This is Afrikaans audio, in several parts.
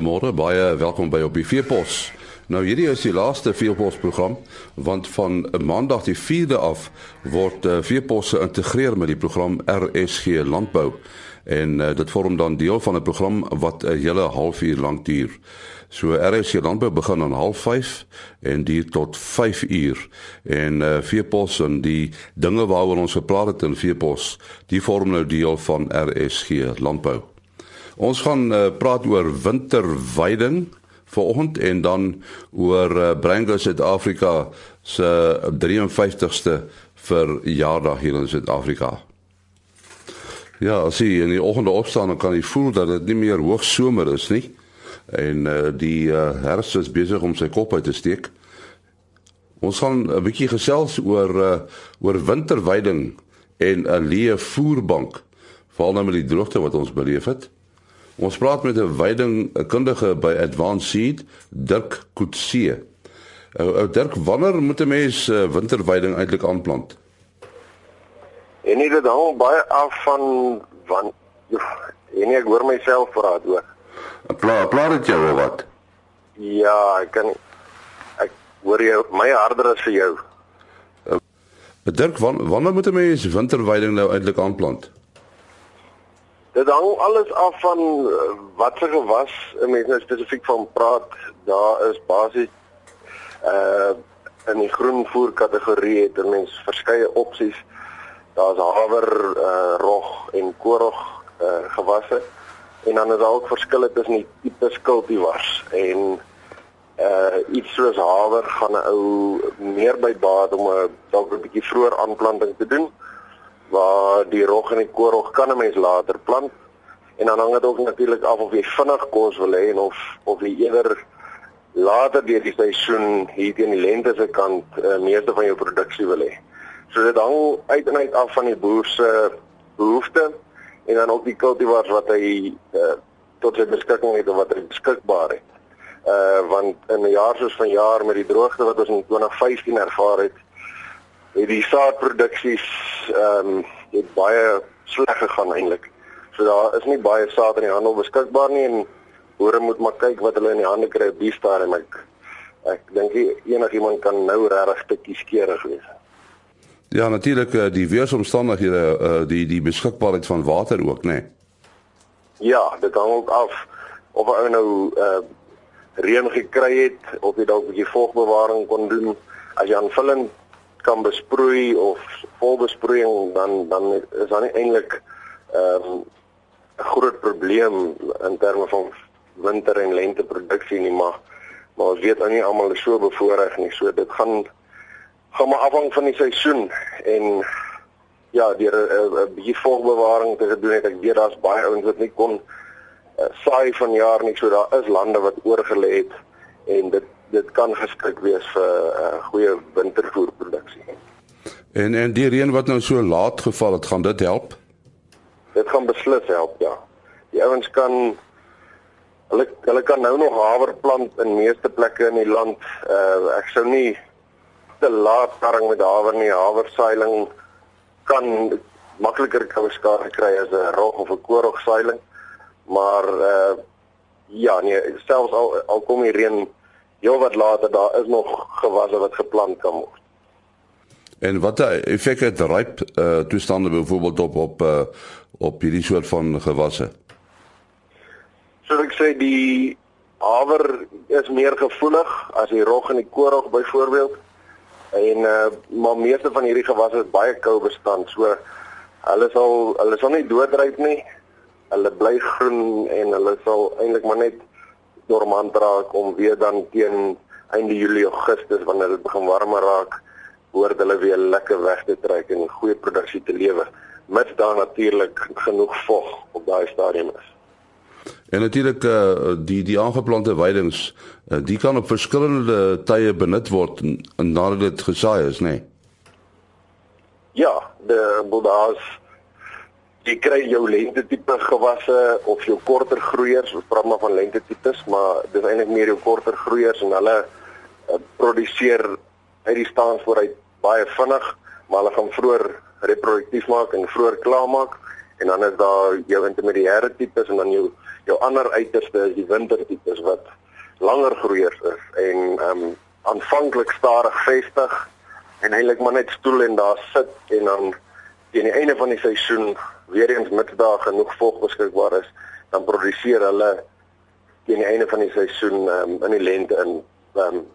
Goeiemôre, baie welkom by op die Veepos. Nou hierdie is die laaste Veepos program want van Maandag die 4de af word uh, Veepos geïntegreer met die program RSG Landbou en uh, dit vorm dan deel van 'n program wat 'n hele halfuur lank duur. So RSG Landbou begin aan 05:30 en duur tot 5 uur en uh, Veepos en die dinge waaroor ons gepraat het in Veepos, die vorm nou deel van RSG Landbou. Ons gaan uh, praat oor winterweiding vanoggend en dan oor uh, Brango Suid-Afrika se 53ste verjaardag hier in Suid-Afrika. Ja, as jy in die oggende opstaan, dan kan jy voel dat dit nie meer hoogsomer is nie. En uh, die uh, herfs is besig om sy kop uit te steek. Ons gaan 'n bietjie gesels oor uh, oor winterweiding en 'n leë voerbank, veral nou met die droogte wat ons beleef het. Ons praat met 'n weidingkundige by Advanced Seed, Dirk Kutse. Ou Dirk, wanneer moet 'n mens uh, winterweiding eintlik aanplant? En nie dit hang baie af van van en ek hoor myself praat ook. Pla plaat dit jou wat? Ja, ek kan ek hoor jou my harder is vir jou. Uh, Dirk, wanneer moet 'n mens winterweiding nou eintlik aanplant? Dit hang alles af van uh, wat se gewas 'n mens nou spesifiek van praat. Daar is basies uh in die groenvoer kategorie het 'n mens verskeie opsies. Daar's haver, uh rog en korrog uh gewasse. En dan is daar ook verskille tussen die tipe kultivars en uh iets soos haver gaan 'n ou meer by baat om 'n dalk 'n bietjie vroeër aanplanting te doen waar die rog en die korrog kan 'n mens later plant en dan hang dit ook natuurlik af of jy vinnig kos wil hê en of of jy eerder later deur die seisoen hier teen die lente se kant uh, meeste van jou produksie wil hê. So dit hang uit en uit af van die boer se behoeftes en dan ook die kultivars wat hy uh, tot sy beskikking het of wat hy beskikbaar het. Uh want in 'n jaar soos vanjaar met die droogte wat ons in 2015 ervaar het, het die saadproduksies ehm um, het baie sleg gegaan eintlik. So daar is nie baie saad in die handel beskikbaar nie en boere moet maar kyk wat hulle in die hande kry op die stadium. Ek ek dink enigiemand kan nou regtig te kieskeurig wees. Ja, natuurlik eh, die weeromstandighede eh, die die beskikbaarheid van water ook, né? Nee. Ja, dit hang ook af of ou nou uh reën gekry het of jy dalk 'n bietjie vogbewaring kon doen. As jy aanvullend kan besproei of volbesproeiing dan dan is daar nie eintlik ehm um, 'n groot probleem in terme van winter en lente produksie nie maar maar ons weet nou nie almal is so bevoorreg nie. So dit gaan gaan maar afhang van die seisoen en ja deur 'n bietjie volbewaring te doen het. Ek weet daar's baie ouens wat nie kon uh, saai van jaar nie so daar is lande wat oorgelê het en dit dit kan geskik wees vir 'n uh, eh, goeie wintervoerproduksie. En en die reën wat nou so laat geval het, gaan dit help? Dit gaan beslis help, ja. Die ouens kan hulle hulle kan nou nog haver plant in meeste plekke in die land. Uh ek sou nie te laat karring met haver nie. Haverseiling kan makliker koue skade kry as 'n rog of 'n korrog seiling. Maar uh ja, nee, selfs al al kom die reën heel wat later daar is nog gewasse wat geplant kan word. En wat effek het ryp uh, toestande byvoorbeeld op op uh, op hierdie soort van gewasse? So ek sê die haver is meer gevoelig as die rog en die korrog byvoorbeeld. En uh, maar meeste van hierdie gewasse is baie kou bestand. So hulle sal hulle sal nie doodryp nie. Hulle bly groen en hulle sal eintlik maar net dormant raak om weer dan teen einde Julie Augustus wanneer dit begin warmer raak, hoor hulle weer lekker weg te trek en goeie produksie te lewer, mits daar natuurlik genoeg vog op daai stadium is. En natuurlik uh, die die aangeplante weidings, uh, die kan op verskillende tye benut word nadat dit gesaai is, nê? Nee? Ja, die bodaas jy kry jou lente tipe gewasse of jou korter groeiers, ons praat maar van lente tipes, maar dis eintlik meer jou korter groeiers en hulle uh, produseer uit die staansvooruit baie vinnig, maar hulle gaan vroeër reproduktief maak en vroeër klaar maak en dan is daar jou intermediêre tipes en dan jou jou ander uiterste is die wintertipes wat langer groeiers is en ehm um, aanvanklik stadig vestig en eintlik maar net stoel en daar sit en dan teen die einde van die seisoen weer eens middag genoeg vog beskikbaar is, dan produseer hulle teen die einde van die seisoen um, in die lente in ehm um,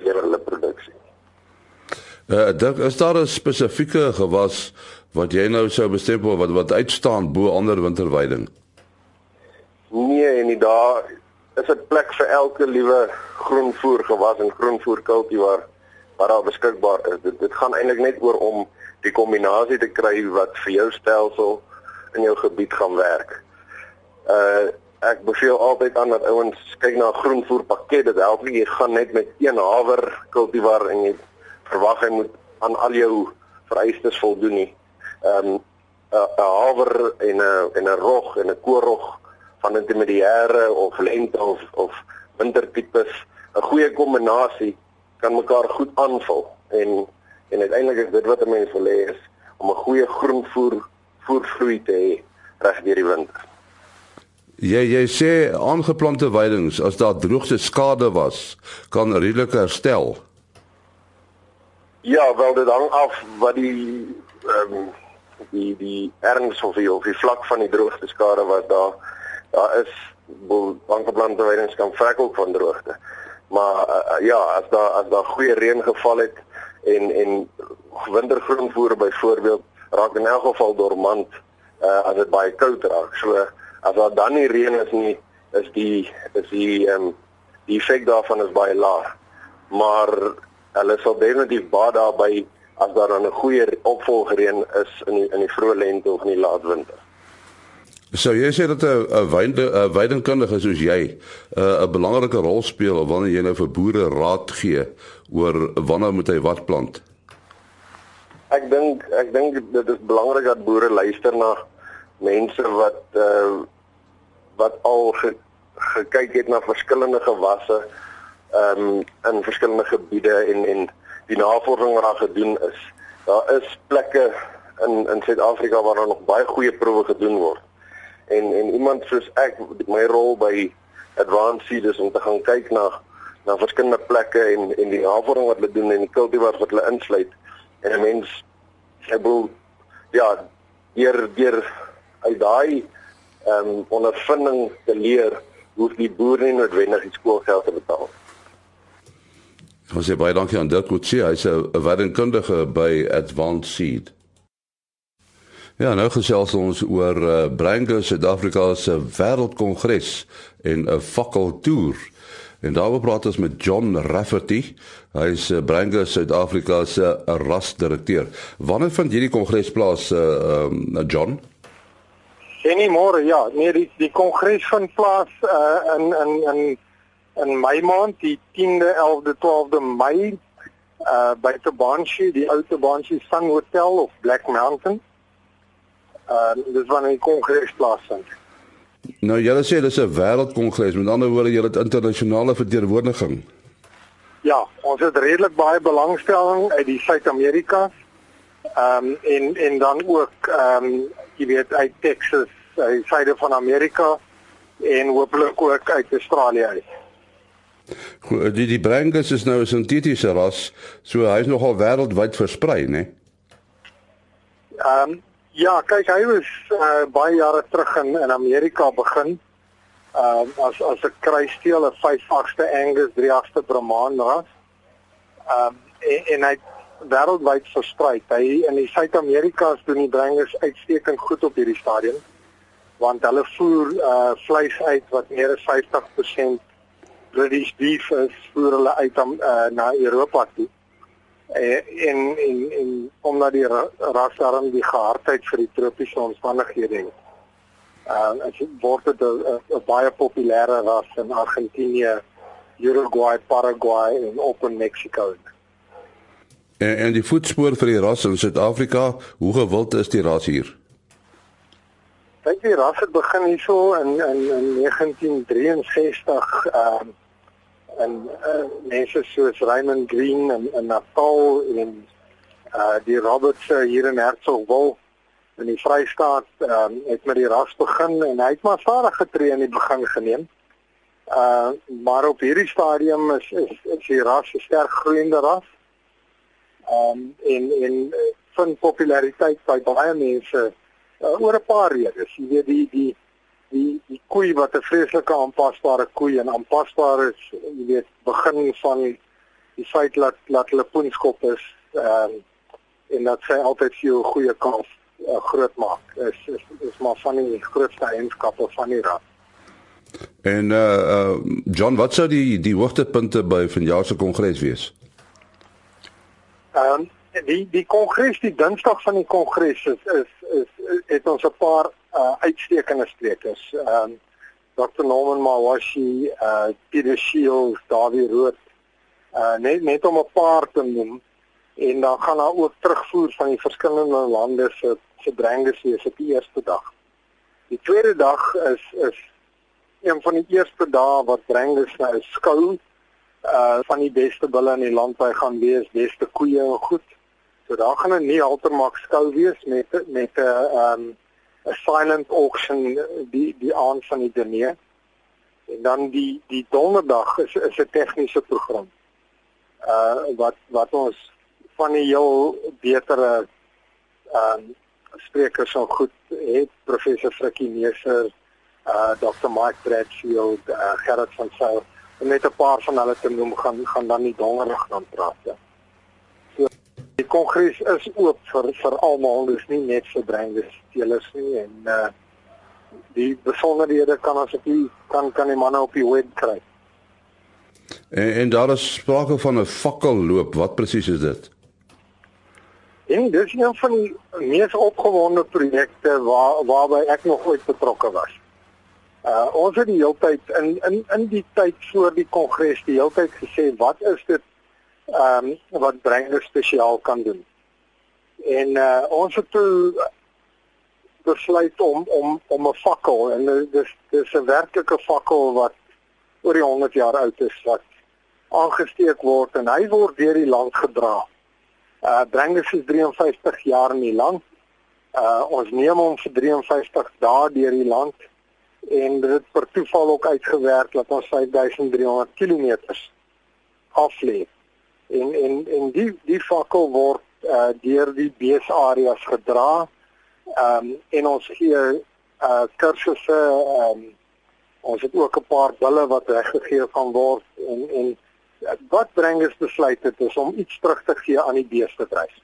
lewer hulle produksie. Uh, dink is daar 'n spesifieke gewas wat jy nou sou bestempel wat wat uitstaan bo ander winterweiding? Nee, en daar is 'n plek vir elke liewe groenvoer gewas en groenvoer kultivar wat daar beskikbaar is. Dit dit gaan eintlik net oor om die kombinasie te kry wat vir jou stelsel in jou gebied gaan werk. Uh ek beveel altyd aan dat ouens kyk na 'n groenvoer pakket. Dit help nie jy gaan net met een haver kultivar en jy verwag hy moet aan al jou vereistes voldoen nie. Ehm um, 'n haver en 'n en 'n rog en 'n koorrog van intermediêre of lente of of wintertipes 'n goeie kombinasie kan mekaar goed aanvul en en uiteindelik is dit wat 'n mens wil hê is om 'n goeie groenvoer voervloei te hê reg deur die winter. Jy jy sê aangeplante weidings as daar droogte skade was kan redelik herstel. Ja, wel dit hang af wat die ehm um, die die erns of die of die vlak van die droogte skade was daar daar is aangeplante weidings kan vrek ook van droogte. Maar uh, ja, as daar as daar goeie reën geval het en en wintergroenvoer byvoorbeeld raak in elk geval dormant uh, as dit baie koud raak. So as daar dan nie reën is nie, is die is die ehm um, die effek daarvan is baie laag. Maar hulle sal definitief baie daarby as daar dan 'n goeie opvolgreën is in die, in die vroeë lente of in die laat winter. So jy sê dat 'n wyde 'n weidingkundige soos jy 'n belangrike rol speel wanneer jy nou vir boere raad gee oor wanneer moet hy wat plant? Ek dink ek dink dit is belangrik dat boere luister na mense wat uh wat al ge, gekyk het na verskillende gewasse um in verskillende gebiede en en die navorsing wat daar gedoen is. Daar is plekke in in Suid-Afrika waar daar nog baie goeie proewe gedoen word en en iemand soos ek my rol by Advanced Seed is om te gaan kyk na na verskillende plekke en en die navorsing wat hulle doen en die kultivars wat hulle insluit en 'n mens ek bedoel ja deur deur uit daai ehm um, ondervinding te leer hoe die boere nie noodwendig die skoolgeld te betaal. Ons sê baie dankie aan Dirk Kutsie, hy's 'n waardkundige by Advanced Seed. Ja, nou gesels ons oor uh, Brango Suid-Afrika se wêreldkongres en 'n fakkeltoer. En daaroor praat ons met John Rafferty. Hy is uh, Brango Suid-Afrika se rasdirekteur. Wanneer vind hierdie kongres plaas, uh, um, John? Enie môre, ja. Nee, die die kongres vind plaas uh, in in in in Mei maand, die 10de, 11de, 12de Mei uh by Tabanshi, die ou Tabanshi Sun Hotel of Black Mountain. Uh dis wanneer die kongres plaasvind. Nou julle sê dis 'n wêreldkongres, met ander woorde julle het internasionale verteenwoordiging. Ja, ons het redelik baie belangstelling uit die Suid-Amerika. Ehm um, en en dan ook ehm um, jy weet uit Texas, uit suide van Amerika en hopelik ook uit Australië uit. Goed, die die Brangus is nou 'n sintetiese ras, so hy's nogal wêreldwyd versprei, né? Ehm um, Ja, kyk, hy was uh, baie jare terug in in Amerika begin. Ehm uh, as as 'n kruisteel, 'n 5-agste Angus, 3-agste Brahman ras. Ehm uh, en, en hy wêreldwyd versprei. Hy in die Suid-Amerika's doen die brengers uitstekend goed op hierdie stadium want hulle voer uh vleis uit wat meer as 50% British beef is, voer hulle uit om uh, na Europa toe. Eh, en en en omdat die rasarm die gehardheid vir die tropiese omstandighede het. Uh dit word dit 'n baie populêre ras in Argentinië, Uruguay, Paraguay en op in Mexico. En, en die voetspoor vir die ras in Suid-Afrika, hoe gewild is die ras hier? Kyk, die ras het begin hierso in in in 1963 ehm uh, en uh, mense soos Raymond Green in in Natal en uh die Roberts hier in Hertsgwil in die Vrystaat ehm um, het met die ras begin en hy het maar stadig getree in die begin geneem. Uh maar op hierdie stadium is is, is die ras 'n sterk groeiende ras. Ehm um, en en vind populariteit by baie mense uh, oor 'n paar redes. Jy weet die die die die koei wat 'n vreeslike aanpasbare koei en aanpasbaar is, jy weet, begin van die feit dat dat hulle poenskop is ehm um, en dat sy altyd vir jou 'n goeie kans uh, groot maak. Is, is is maar van die grootste eienskappe van die ras. En uh uh John, wat sou die die hoogtepunte by vanjaar se kongres wees? Ehm um, die die kongres die dinsdag van die kongres is is is het ons 'n paar uh, uitstekende sprekers. Ehm um, Dr. Norman Mawashi, uh Peter Shields, Dawie Rood. Uh net net om 'n paar te noem en dan gaan daar ook terugvoer van die verskillende lande se se dranges wees op die eerste dag. Die tweede dag is is een van die eerste dae wat dranges nou skou uh van die beste bulle in die land by gaan wees, beste koeie en goed. So daar gaan 'n nie altermak skou wees met met 'n uh, um 'n silent auction die die aand van die diner. En dan die die donderdag is is 'n tegniese program. Uh wat wat ons van die heel betere um sprekers so goed het professor Frikkie Neser, uh Dr Mike Bradfield, uh Gerard van Sail en net 'n paar van hulle te noem gaan gaan dan nie donderdag dan praat nie. Die kongres is oop vir vir almal, dis nie net vir breinbestuurders nie en uh die besonderhede kan ons op die kan kan die manne op die web kry. En, en daar is sprake van 'n fakkelloop. Wat presies is dit? En dis een van die mees opgewonde projekte waar waarby ek nog ooit betrokke was. Uh ons het die hele tyd in in in die tyd voor die kongres die hele tyd gesê wat is dit ehm um, wat breine spesiaal kan doen. En uh ons het toe besluit om om om 'n fakkel en dis dis 'n werklike fakkel wat oor die 100 jaar oud is wat aangesteek word en hy word deur die land gedra. Uh breine is 53 jaar in die land. Uh ons neem hom vir 53 dae deur die land en dit per toeval ook uitgewerk dat ons 5300 km aflê. En en en die die fakkel word uh, deur die beesareas gedra. Ehm um, en ons gee uh kursusse ehm um, ons het ook 'n paar bulle wat weggegee kan word en en wat bring ons besluit het is om iets terug te gee aan die beestebedryf.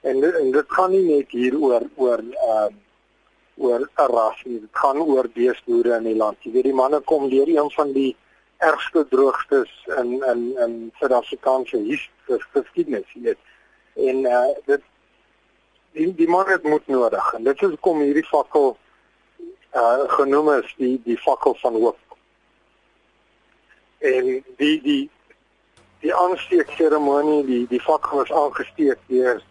En en dit gaan nie net hier oor oor ehm um, oor 'n ras nie. Dit gaan oor beesboere in die land. Jy weet die manne kom deur een van die ergste droogtes in in in Suid-Afrikaanse geskiedenis, weet. En uh dit die die het moed nodig en dit is kom hierdie fakkel uh genoem is die die fakkel van hoop. En die die die aansteek seremonie, die die fakkel is aangesteek deur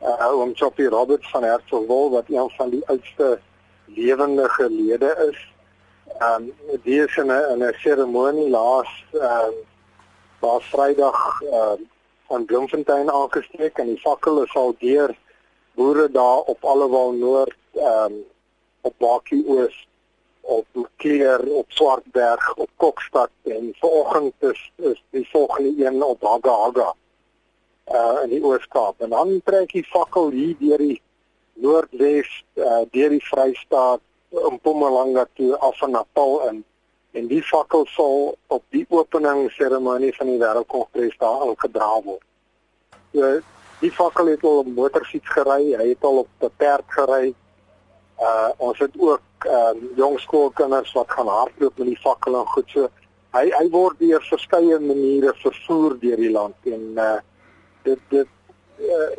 uh oom Choppy Roberts van Hertsgwil wat een van die oudste lewende gelede is. Ehm um, die is in 'n in 'n seremonie laas ehm um, laas Vrydag ehm uh, van Bloemfontein aangesteek en die fakkel is al deur boere daar op Allewal Noord ehm um, op Bakkie Oos op Kleer op Swartberg op Kokstad en vanoggend is is die volgende een op Haga Haga uh in die Oos-Kaap. En dan trek die fakkel hier deur die Noordwes uh deur die Vrystaat Mpumalanga toe af van Natal in en die fakkel sal op die opening seremonie van die wêreldkongres daar aangedra word. So die fakkel het al op motorfiets gery, hy het al op 'n perd gery. Uh ons het ook uh jong skoolkinders wat gaan hardloop met die fakkel en goed so. Hy hy word deur verskeie maniere vervoer deur die land en uh dit dit uh,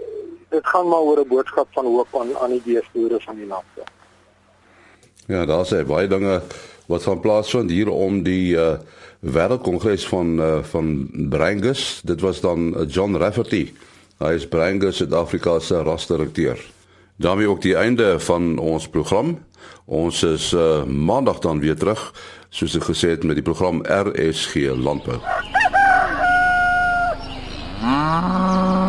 dit gaan maar oor 'n boodskap van hoop aan aan die beesboere van die land. Ja, Ja, daar sê baie dinge wat van plaasvind hier om die uh, wêreldkongres van uh, van Brangus. Dit was dan eh, John Rafferty. Hy is Brangus Suid-Afrika se rasdirekteur. daarmee ook die einde van ons program. Ons is uh, maandag dan weer terug soos ek gesê het met die program RSG Landbou. Ah.